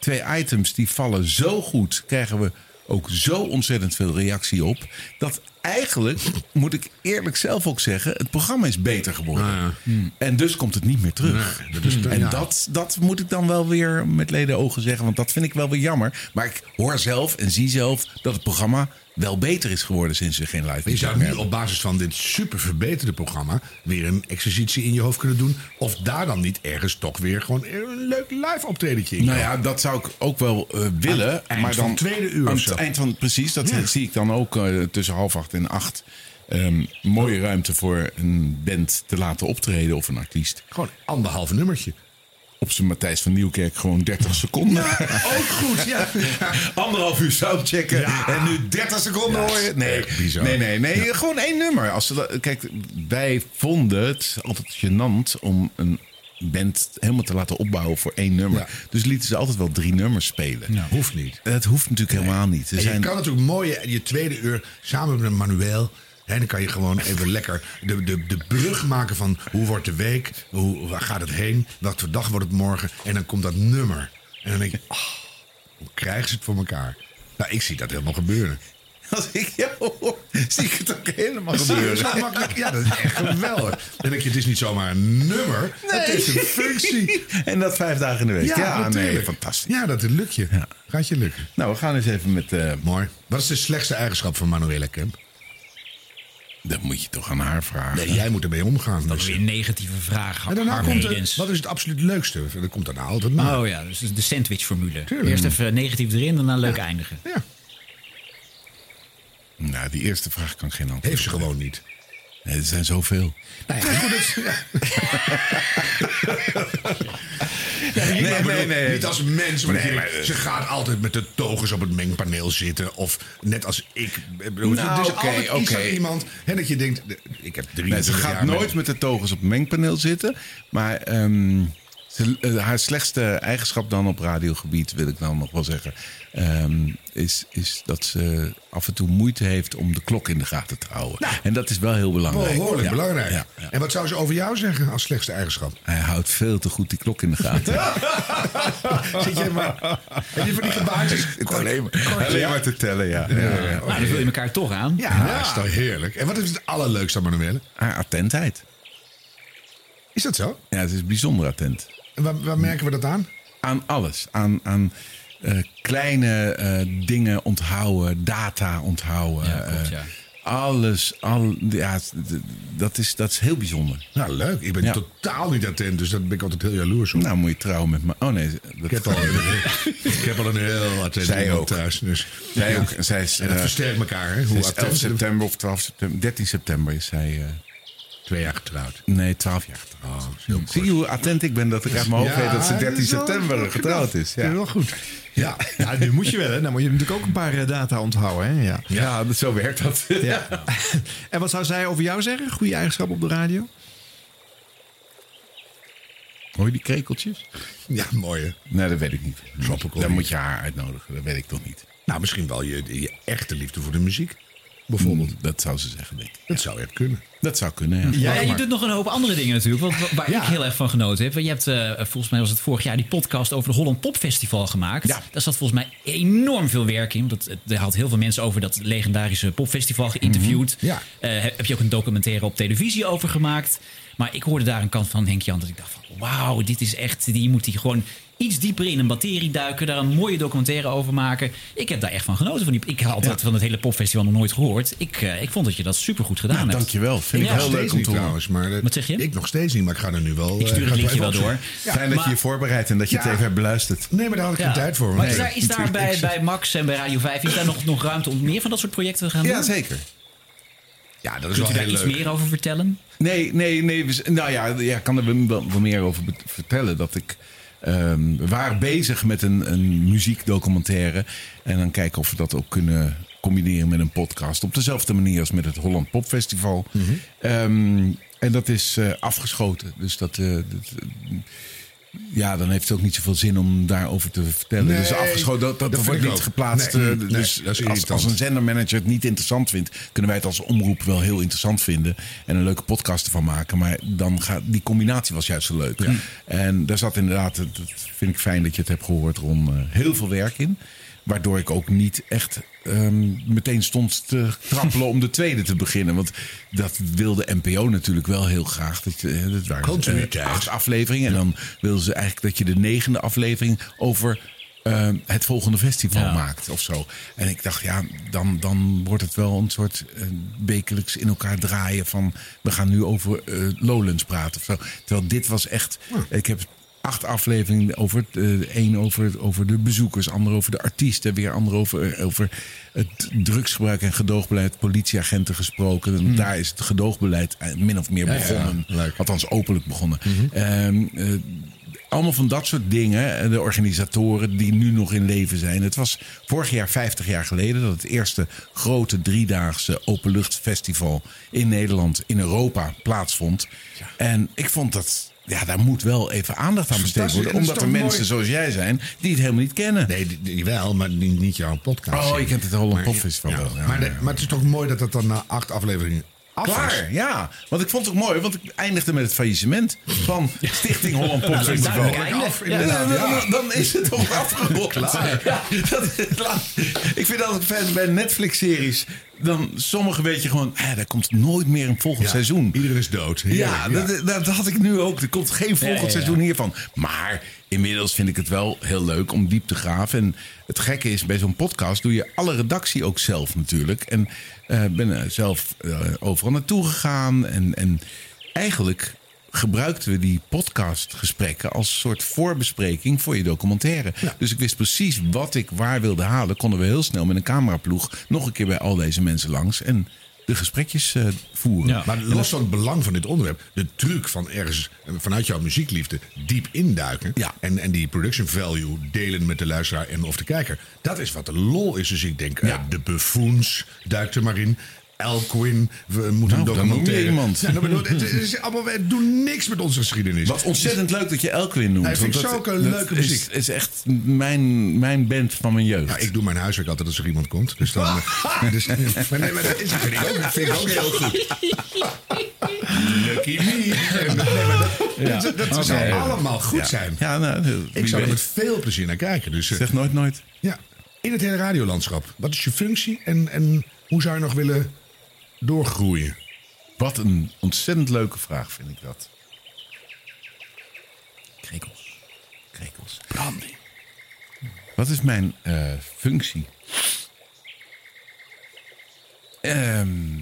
twee items die vallen zo goed, krijgen we ook zo ontzettend veel reactie op. Dat eigenlijk, moet ik eerlijk zelf ook zeggen, het programma is beter geworden. Ah, ja. Hmm. En dus komt het niet meer terug. Nee, dat is de- en dat, dat moet ik dan wel weer met leden ogen zeggen, want dat vind ik wel weer jammer. Maar ik hoor zelf en zie zelf dat het programma wel beter is geworden sinds we geen live Je zou nu op basis van dit super verbeterde programma weer een exercitie in je hoofd kunnen doen. Of daar dan niet ergens toch weer gewoon een leuk live optredentje in. Nou ja, dat zou ik ook wel eh, willen. Aan het eind maar van dan, tweede uur Aan het zo. eind van, precies, dat Ja. zie ik dan ook eh, tussen half acht en acht. Ehm, mooie ruimte voor een band te laten optreden of een artiest. Gewoon anderhalf nummertje. Op zijn Matthijs van Nieuwkerk gewoon 30 seconden. Ook goed, ja. Anderhalf uur soundchecken Ja. en nu 30 seconden Ja, hoor je. Nee, bizar. nee, nee, nee. Gewoon één nummer. Als ze dat, kijk, wij vonden het altijd gênant om een band helemaal te laten opbouwen voor één nummer. Ja. Dus lieten ze altijd wel drie nummers spelen. Hoeft niet. Dat hoeft natuurlijk helemaal niet. Er En zijn, je kan natuurlijk mooi je, je tweede uur samen met een Hè, dan kan je gewoon even lekker de, de, de brug maken van hoe wordt de week, hoe, waar gaat het heen, wat voor dag wordt het morgen. En dan komt dat nummer. En dan denk je, oh, hoe krijgen ze het voor elkaar? Nou, ik zie dat helemaal gebeuren. Als ik jou hoor, zie ik het ook helemaal gebeuren. zo makkelijk. Ja, dat is echt geweldig. Dan denk je, het is niet zomaar een nummer, het is een functie. En dat vijf dagen in de week. Ja, nee, fantastisch. Ja, dat lukt je. Gaat je lukken. Nou, we gaan eens even met... eh Mooi. Wat is de slechtste eigenschap van Manuela Kemp? Dat moet je toch aan haar vragen. Nee, jij moet ermee omgaan. Dat dus. is weer een negatieve vraag. En daarna komt er, wat is het absoluut leukste? Dat komt daarna altijd na. Oh ja, dus de sandwich-formule. Eerst even negatief erin, daarna leuk eindigen. Ja, Nou, die eerste vraag kan ik geen antwoord heeft ze gewoon niet. Nee, er zijn zoveel. Nou ja, goed, ja. Nee, bedoel, nee, nee. Niet als mens, maar, Nee, maar- denkt, ze gaat altijd met de togens op het mengpaneel zitten. Of net als ik. Bedoel, Nou, altijd iets oké. aan iemand. Hè, dat je denkt, ik heb drie Nee, ze gaat nooit met de togens op het mengpaneel zitten. Maar ehm, eh, haar slechtste eigenschap dan op radiogebied, wil ik dan nog wel zeggen... ehm, is, is dat ze af en toe moeite heeft om de klok in de gaten te houden. en dat is wel heel belangrijk. Behoorlijk Ja, belangrijk. ja, ja. En wat zou ze over jou zeggen als slechtste eigenschap? Hij houdt veel te goed die klok in de gaten. Zit je maar. Heb je van die gebaartjes? alleen maar, alleen maar te tellen, ja. ja, ja. Nou, dan vul je elkaar toch aan. Ja, dat is toch heerlijk. En wat is het allerleukste aan Manuele? Haar attentheid. Is dat zo? Ja, ze is bijzonder attent. En waar, waar merken we dat aan? Aan alles. Aan, aan eh, kleine eh, dingen onthouden, data onthouden. Ja, klopt, eh, ja. Alles, al, ja, dat, is, dat is heel bijzonder. Nou, leuk. Ik ben Ja. totaal niet attent, dus daar ben ik altijd heel jaloers op. Nou, moet je trouwen met me. Oh nee, dat, Ik heb al, ik heb al een heel attent Zij ook. thuis. Dus. zij Ja. ook. Zij is, En dat versterkt elkaar. Hè? Hoe is 11 attent. september of 12 september. 13 september is zij. Twee jaar getrouwd. nee, 12 jaar getrouwd. Oh, Zie je hoe attent ik ben dat ik uit mijn hoofd Ja, weet dat ze 13 dat is wel september getrouwd is. Ja, wel goed. Ja. Ja, nu moet je wel, hè? Dan moet je natuurlijk ook een paar eh, data onthouden, hè? Ja. ja dat, zo werkt dat. ja. En wat zou zij over jou zeggen? Goede eigenschap op de radio? Hoor je die krekeltjes? ja, mooi hè. Nee, dat weet ik niet. Tropical Dan moet je haar uitnodigen. Dat weet ik toch niet. Nou, misschien wel je, je echte liefde voor de muziek. Bijvoorbeeld. Dat zou ze zeggen, denk ik. Dat zou echt kunnen. Dat zou kunnen, ja. Ja, je maar. doet nog een hoop andere dingen natuurlijk. Wat, waar Ja. ik heel erg van genoten heb. Want Je hebt, eh, volgens mij was het vorig jaar, die podcast over de Holland Pop Festival gemaakt. Ja. Daar zat volgens mij enorm veel werk in. Want het- er had heel veel mensen over dat legendarische popfestival geïnterviewd. Mhm. Ja. Eh, heb je ook een documentaire op televisie over gemaakt. Maar ik hoorde daar een kant van Henk Jan dat ik dacht van... wauw, dit is echt... Die moet die gewoon iets dieper in een materie duiken. Daar een mooie documentaire over maken. Ik heb daar echt van genoten. Van die, ik had het van het hele popfestival nog nooit gehoord. Ik, eh, ik vond dat je dat supergoed gedaan Nou, hebt. dankjewel. Vind ik Ja. heel Nog leuk steeds om trouwens. Maar, eh, Wat zeg je? Ik nog steeds niet, maar ik ga er nu wel... Ik stuur eh, het ga linkje wel door. Fijn dat Maar- je je voorbereidt en dat je Ja. het even hebt beluisterd. Nee, maar daar had ik Ja. geen tijd voor. Maar Nee. is daar, is daar bij, bij Max en bij Radio 5 is daar nog, nog ruimte om meer van dat soort projecten te gaan doen? Ja, zeker. Ja, dat is Kunt u wel daar iets leuk. meer over vertellen? Nee, nee, nee. we Nou ja, ja, kan er wel, wel meer over vertellen. Dat ik. ehm, we waren bezig met een, een muziekdocumentaire. En dan kijken of we dat ook kunnen combineren met een podcast. Op dezelfde manier als met het Holland Pop Festival. Ehm, en dat is eh, afgeschoten. Dus dat. eh, dat, eh, ja, dan heeft het ook niet zoveel zin om daarover te vertellen. Nee, dus afgeschoten, dat, dat, wordt niet ook. geplaatst. Nee, eh, nee, dus als, als een zendermanager het niet interessant vindt, kunnen wij het als omroep wel heel interessant vinden. En een leuke podcast ervan maken. Maar dan gaat, die combinatie was juist zo leuk. En daar zat inderdaad, dat vind ik fijn dat je het hebt gehoord, Ron, eh, heel veel werk in. Waardoor ik ook niet echt ehm, meteen stond te trappelen om de tweede te beginnen. Want dat wilde NPO natuurlijk wel heel graag. Dat, je, eh, dat waren eh, acht afleveringen. En dan wilden ze eigenlijk dat je de negende aflevering over eh, het volgende festival Ja. maakt of zo. En ik dacht, ja, dan, dan wordt het wel een soort eh, wekelijks in elkaar draaien van we gaan nu over Lowlands praten of zo. Terwijl dit was echt, ik heb acht afleveringen over, eh één over, over de bezoekers, ander over de artiesten, weer ander over, eh, over het drugsgebruik en gedoogbeleid, politieagenten gesproken. En daar is het gedoogbeleid eh, min of meer Hmm. ja, begonnen. leuk. Althans openlijk begonnen. Ehm, eh, allemaal van dat soort dingen. En De organisatoren die nu nog in leven zijn. Het was vorig jaar 50 jaar geleden dat het eerste grote driedaagse openluchtfestival in Nederland, in Europa plaatsvond. En ik vond dat. Ja, daar moet wel even aandacht aan besteed worden. Omdat er mensen mooi? zoals jij zijn die het helemaal niet kennen. Nee, die, die wel, maar niet, niet jouw podcast. Oh, je kent het Holland Pop ja, wel. Ja, maar, de- maar het is toch mooi dat dat dan na acht afleveringen af is? Klaar, ja. Want ik vond het ook mooi, want ik eindigde met het faillissement van Stichting Holland Pop Festival. Af, Ja. Dan, is het toch afgerond. Klaar. Ja, dat. Ik vind altijd fijn bij Netflix-series. Dan sommige weet je gewoon, er komt nooit meer een volgend Ja, seizoen. Iedereen is dood. Ja, Dat, dat had ik nu ook. Er komt geen volgend Ja, seizoen hiervan. Maar inmiddels vind ik het wel heel leuk om diep te graven. En het gekke is, bij zo'n podcast doe je alle redactie ook zelf natuurlijk. En eh ben zelf eh, overal naartoe gegaan. En, en eigenlijk gebruikten we die podcastgesprekken als soort voorbespreking voor je documentaire. Dus ik wist precies wat ik waar wilde halen. Konden we heel snel met een cameraploeg nog een keer bij al deze mensen langs. En de gesprekjes eh, voeren. Ja. Maar los van het belang van dit onderwerp, de truc van ergens eh, vanuit jouw muziekliefde diep induiken. Ja. En, en die production value delen met de luisteraar en of de kijker. Dat is wat de lol is. Dus ik denk, eh, de buffoons duikt er maar in. Elquin, we moeten Nou, een dan noem je documentaire. iemand. Ja, dan bedoel- het, het is allemaal, het doet niks met onze geschiedenis. Wat ontzettend leuk dat je Elkwin noemt. Nee, vind ik want zulke leuke muziek. is echt mijn, mijn band van mijn jeugd. Ja, ik doe mijn huiswerk altijd als er iemand komt. Dus dan. eh, dus, maar, nee, maar dat is, vind, ik ook, dat vind ik ook heel goed. Lucky me. En, nee, maar dat, dat, dat zou allemaal goed zijn. Ja, nou, Ik zou er met veel plezier naar kijken. Dus, eh, Zeg nooit nooit. ja. In het hele radiolandschap, wat is je functie en, en hoe zou je nog willen doorgroeien? Wat een ontzettend leuke vraag vind ik dat. Krekels. Krekels. Brandy. Wat is mijn eh, functie? Ehm,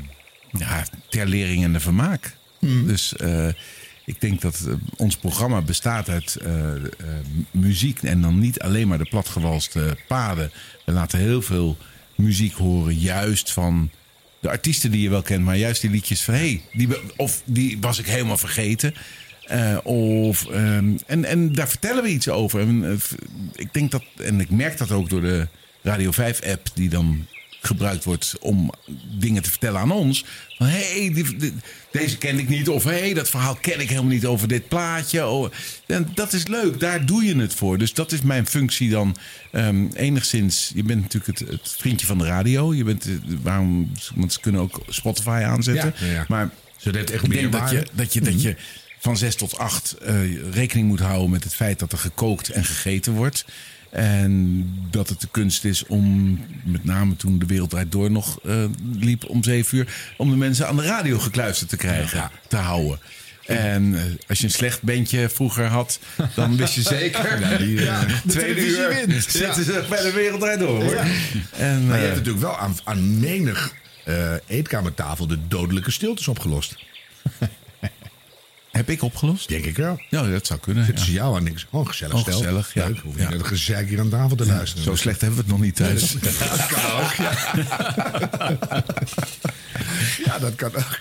ja, ter lering en de vermaak. Dus eh, ik denk dat eh, ons programma bestaat uit muziek en dan niet alleen maar de platgewalste paden. We laten heel veel muziek horen, juist van de artiesten die je wel kent, maar juist die liedjes van hey, die, of die was ik helemaal vergeten. Eh, of, ehm, en, en daar vertellen we iets over. En, eh, ik denk dat, en ik merk dat ook door de Radio 5-app die dan gebruikt wordt om dingen te vertellen aan ons. Van hé, hey, die- die- deze ken ik niet. Of hé, hey, dat verhaal ken ik helemaal niet over dit plaatje. Oh, en dat is leuk, daar doe je het voor. Dus dat is mijn functie dan ehm, enigszins. Je bent natuurlijk het, het vriendje van de radio. Je bent, eh, waarom, want ze kunnen ook Spotify aanzetten. Ja, ja, ja. Maar het echt ik meer denk dat je, dat je, dat je van zes tot acht eh, rekening moet houden met het feit dat er gekookt en gegeten wordt. En dat het de kunst is om, met name toen de wereld draait door nog eh, liep om zeven uur, om de mensen aan de radio gekluisterd te krijgen, te houden. En eh, als je een slecht bandje vroeger had, dan wist je zeker. Ja, die, eh, tweede uur wint. zitten ze bij de wereld draait door hoor. En, Maar je hebt natuurlijk wel aan, aan menig eetkamertafel de dodelijke stiltes opgelost. Heb ik opgelost? Denk ik wel. Ja, dat zou kunnen. Zitten ja. ze jou aan niks. Oh, gezellig Oh, stel. gezellig, ja. Leuk. Hoef je Ja. net gezeik hier aan tafel te luisteren. Zo slecht hebben we het nog niet thuis. Dat kan ook, ja. ja, dat kan ook.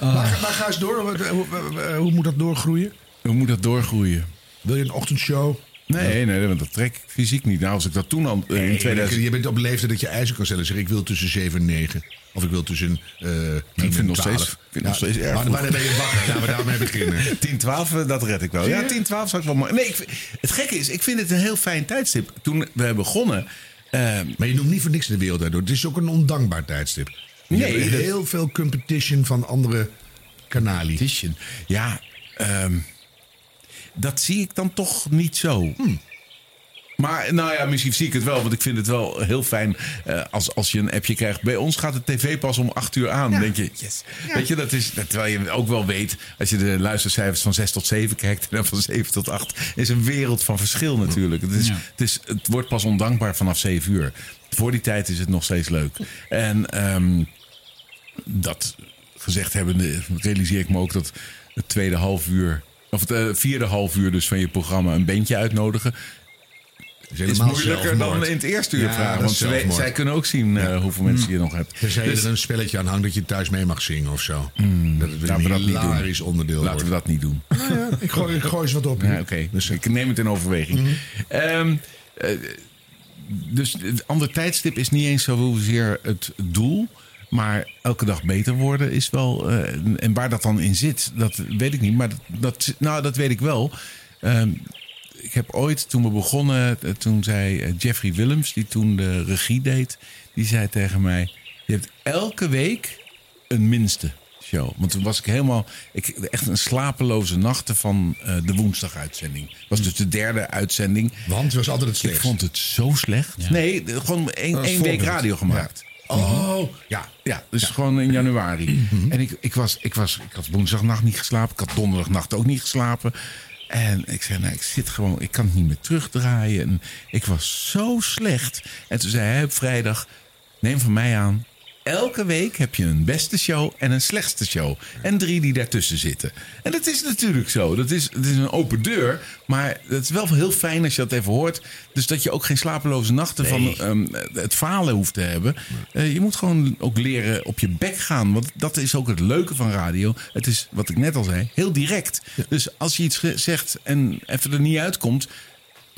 Ah. Maar, maar ga eens door. Wat- Hoe, hoe- hoe moet dat doorgroeien? Hoe moet dat doorgroeien? Wil je een ochtendshow? Nee, nee, want dat trek ik fysiek niet. Nou, als ik dat toen al eh, in Nee, 2000... Je bent op leeftijd dat je eisen kan stellen. Zeg, ik wil tussen 7 en 9. Of ik wil tussen eh 10 vind en nog 12. steeds- ik vind nog steeds erg Maar wanneer ben je wakker? Laten we daarmee beginnen. 10, 12, eh, dat red ik wel. Ja, 10, 12 zou ik wel mooi. Nee, ik, vind- het gekke is, ik vind het een heel fijn tijdstip. Toen we begonnen... eh, Maar je noemt niet voor niks de wereld daardoor. Het is ook een ondankbaar tijdstip. Je Nee, heel veel competition van andere kanalen. competition. Ja, ehm, dat zie ik dan toch niet zo. Maar nou ja, misschien zie ik het wel. Want ik vind het wel heel fijn eh, als, als je een appje krijgt. Bij ons gaat de tv pas om 8 uur aan. Denk je, yes. Weet je, dat is, dat, terwijl je ook wel weet... als je de luistercijfers van 6 tot 7 kijkt... en dan van 7 tot 8... is een wereld van verschil natuurlijk. Het, is, Ja. het, is, het wordt pas ondankbaar vanaf 7 uur. Voor die tijd is het nog steeds leuk. En ehm, dat gezegd hebbende realiseer ik me ook dat het tweede half uur... of het eh, vierde half uur dus van je programma een bandje uitnodigen is helemaal moeilijker zelfmoord. dan in het eerste uur Ja, vragen. Want is zij kunnen ook zien eh, hoeveel mensen je nog hebt. Tenzij Dus er een spelletje aan hangt dat je thuis mee mag zingen of zo. dat het laten een we dat niet doen. hilarisch onderdeel Laten we dat niet doen. Nou ja, ik, gooi, ik gooi eens wat op. Ja. Oké, dus ik neem het in overweging. Ehm, eh, dus het andere tijdstip is niet eens zozeer het doel. Maar elke dag beter worden is wel. eh, en waar dat dan in zit, dat weet ik niet. Maar dat, nou, dat weet ik wel. Ehm, ik heb ooit, toen we begonnen, eh, toen zei eh, Jeffrey Willems, die toen de regie deed, die zei tegen mij: Je hebt elke week een minste show. Want toen was ik helemaal, ik, echt een slapeloze nachten van eh, de woensdaguitzending. Was dus de derde uitzending. Want het was altijd het Ik vond het zo slecht. Nee, gewoon één, week radio gemaakt. Oh, ja. Ja, dus gewoon in januari. En ik, ik, was, ik, was, ik had woensdagnacht niet geslapen. Ik had donderdagnacht ook niet geslapen. En ik zei, nou, ik zit gewoon, ik kan het niet meer terugdraaien. En ik was zo slecht. En toen zei hij op vrijdag, neem van mij aan... Elke week heb je een beste show en een slechtste show. En drie die daartussen zitten. En dat is natuurlijk zo. Dat is, het is een open deur. Maar het is wel heel fijn als je dat even hoort. Dus dat je ook geen slapeloze nachten van ehm, het falen hoeft te hebben. Eh, je moet gewoon ook leren op je bek gaan. Want dat is ook het leuke van radio. Het is, wat ik net al zei, heel direct. Dus als je iets zegt en even er niet uitkomt...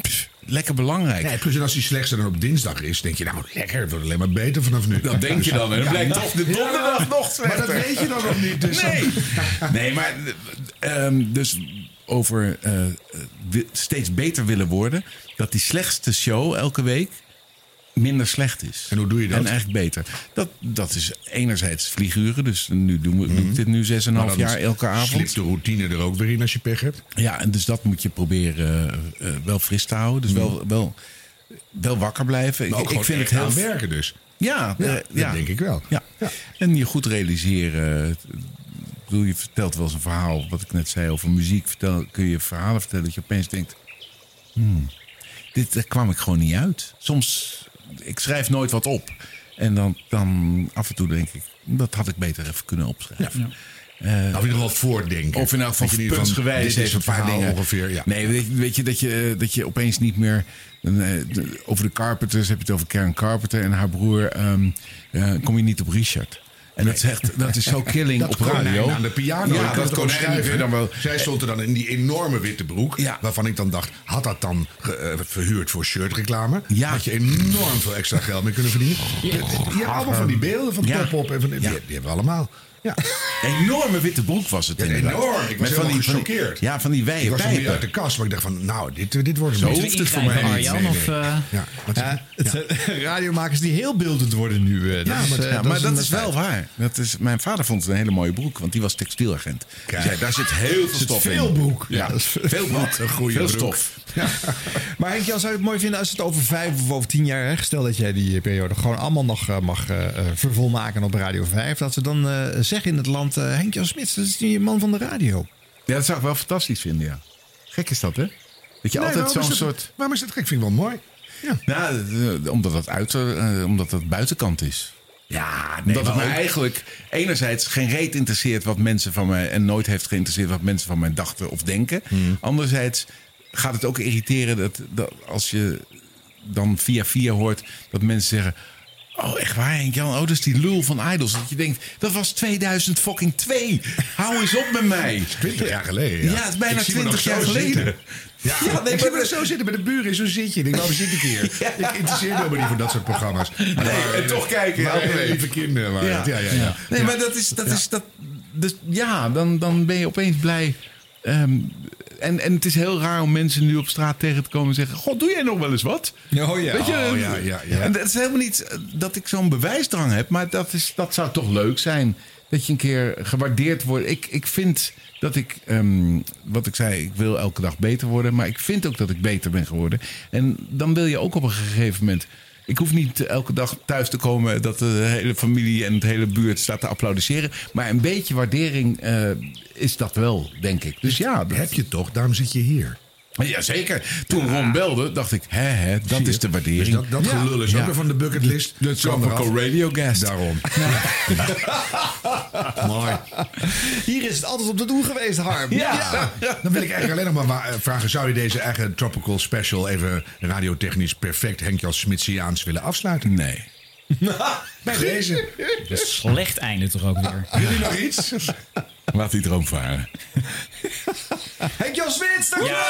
pff, lekker belangrijk. Nee, plus en als die slechtste dan op dinsdag is, denk je, nou lekker, het wordt alleen maar beter vanaf nu. Dat denk je dan. En dan blijkt toch de donderdag nog Maar slechter. dat weet je dan nog niet. Dus Nee, nee maar eh, ehm, dus over eh, wi- steeds beter willen worden. Dat die slechtste show elke week minder slecht is. En hoe doe je dat? En eigenlijk beter. Dat, dat is enerzijds vlieguren. Dus nu doen we, doe ik dit nu 6,5 Maar dan jaar elke avond. Slipt de routine er ook weer in als je pech hebt. Ja, en dus dat moet je proberen eh, eh, wel fris te houden. Dus wel, wel, wel wakker blijven. Maar Ik, ik vind het heel aan werken dus. Ja, Ja, eh, dat ja. denk ik wel. Ja. Ja. En je goed realiseren. Ik bedoel, je vertelt wel eens een verhaal. Wat ik net zei over muziek. Vertel, kun je verhalen vertellen dat je opeens denkt... Hmm, dit daar kwam ik gewoon niet uit. Soms, ik schrijf nooit wat op. En dan, dan af en toe denk ik... Dat had ik beter even kunnen opschrijven. Eh, Nou, in ieder geval voordenken. of in elk geval geval- puntsgewijs een paar verhaal dingen. ongeveer. Ja. Nee, weet, weet je dat, je dat je opeens niet meer... eh, de- over de Carpenters heb je het over Karen Carpenter en haar broer. ehm, eh, kom je niet op Richard. En dat, is echt, dat is zo killing Dat op radio. aan de piano. Ja, dat konijn dan wel... Zij stond er dan in die enorme witte broek. Ja. Waarvan ik dan dacht, had dat dan eh, verhuurd voor shirtreclame? Ja. Had je enorm veel extra geld mee kunnen verdienen. Je, je hebt allemaal van die beelden van Ja. En van, die hebben we allemaal. Ja. Enorme witte broek was het Ja, inderdaad. enorm. Ik was Met van die, gechoqueerd. Ja, van die Ik wijde was nog niet pijpen. uit de kast, maar ik dacht van, nou, dit, dit wordt Zo een hoeft het voor mij niet. Arjan? Of, eh, Ja, wat- Ja, het zijn radiomakers die heel beeldend worden nu. eh, dat Ja, maar- eh, dat is wel waar. Dat is, mijn vader vond het een hele mooie broek, want die was textielagent. Kijk. zei, daar zit heel veel stof in. veel broek. Ja, veel broek. Een goede veel broek. stof. Maar Henk Jan, zou je het mooi vinden als het over vijf of over tien jaar... Hè, stel dat jij die periode gewoon allemaal nog eh, mag eh, eh, vervolmaken op Radio 5... dat ze dan eh, zeggen in het land... eh, Henk Jan Smits, dat is die man van de radio. Ja, dat zou ik wel fantastisch vinden, ja. Gek is dat, hè? Dat je Nee, altijd zo'n dat- soort... Waarom is dat gek? Vind ik wel mooi. Ja. Eh, omdat dat, uit, eh, omdat dat buitenkant is. Ja, nee, Omdat het me eigenlijk enerzijds geen reet interesseert wat mensen van mij... en nooit heeft geïnteresseerd wat mensen van mij dachten of denken. Hmm. Anderzijds gaat het ook irriteren dat, dat als je dan via via hoort dat mensen zeggen... Oh, echt waar, Henk Jan? Oh, dat is die lul van Idols. Dat je denkt, dat was 2000 fucking 2. Hou eens op met mij. 20 jaar geleden. Ja, het is bijna Ik zie me 20 nog jaar geleden. zitten. Ja, Ja, nee, ik zie maar- me er zo zitten bij de buren. Zo zit je. Ik denk, waarom zit ik hier? Ik interesseer me niet voor dat soort programma's. Maar, en toch kijken, Maar nee. lieve kinderen het. Ja, ja, ja. Nee, maar dat is, dat is dat. Dus ja, dan, dan ben je opeens blij. Ehm, en, en het is heel raar om mensen nu op straat tegen te komen en zeggen: God, doe jij nog wel eens wat? Oh ja. Weet je, Oh, ja, ja, ja. En dat is helemaal niet dat ik zo'n bewijsdrang heb, maar dat, is, dat zou toch leuk zijn. Dat je een keer gewaardeerd wordt. Ik, ik vind dat ik, ehm, wat ik zei, ik wil elke dag beter worden. Maar ik vind ook dat ik beter ben geworden. En dan wil je ook op een gegeven moment. Ik hoef niet elke dag thuis te komen dat de hele familie en het hele buurt staat te applaudisseren. Maar een beetje waardering eh, is dat wel, denk ik. Dus ja, dat, Heb je toch, daarom zit je hier. Jazeker. Toen Ron belde, dacht ik, hè, hè, dat is de waardering. Dus dat, dat gelul is Ja. ook weer van de bucketlist. De eraf. Tropical Radio Guest. Daarom. Mooi. Hier is het altijd op te doen geweest, Harm. Ja. Dan wil ik eigenlijk alleen nog maar wa- vragen... zou je deze eigen Tropical Special even radiotechnisch perfect Henk-Jan Smitsiaans willen afsluiten? Nee. Bij deze. Slecht einde toch ook weer. Jullie nog iets? Laat die droom varen. Henk Jan Smits, dankjewel!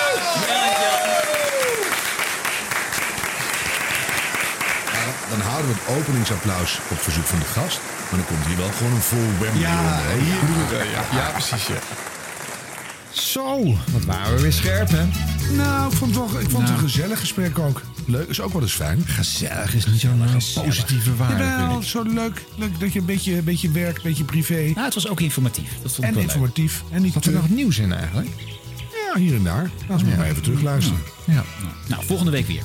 Dan houden we het openingsapplaus op verzoek van de gast. Maar dan komt hier wel gewoon een vol Wembley Ja, hier doen we het. Ja, ja precies. Ja. Zo, wat waren we weer scherp, hè? Nou, ik vond, het wel, ik vond het een gezellig gesprek ook. Leuk, is ook wel eens fijn. Gezellig is niet zo'n positieve waarde, ik. zo leuk. Leuk dat je een beetje, een beetje werk, een beetje privé. Nou, het was ook informatief. Dat vond ik en wel leuk. informatief. En niet Wat er nog nieuws in eigenlijk? Ja, hier en daar. Laten we maar even terugluisteren. Ja. Nou, volgende week weer.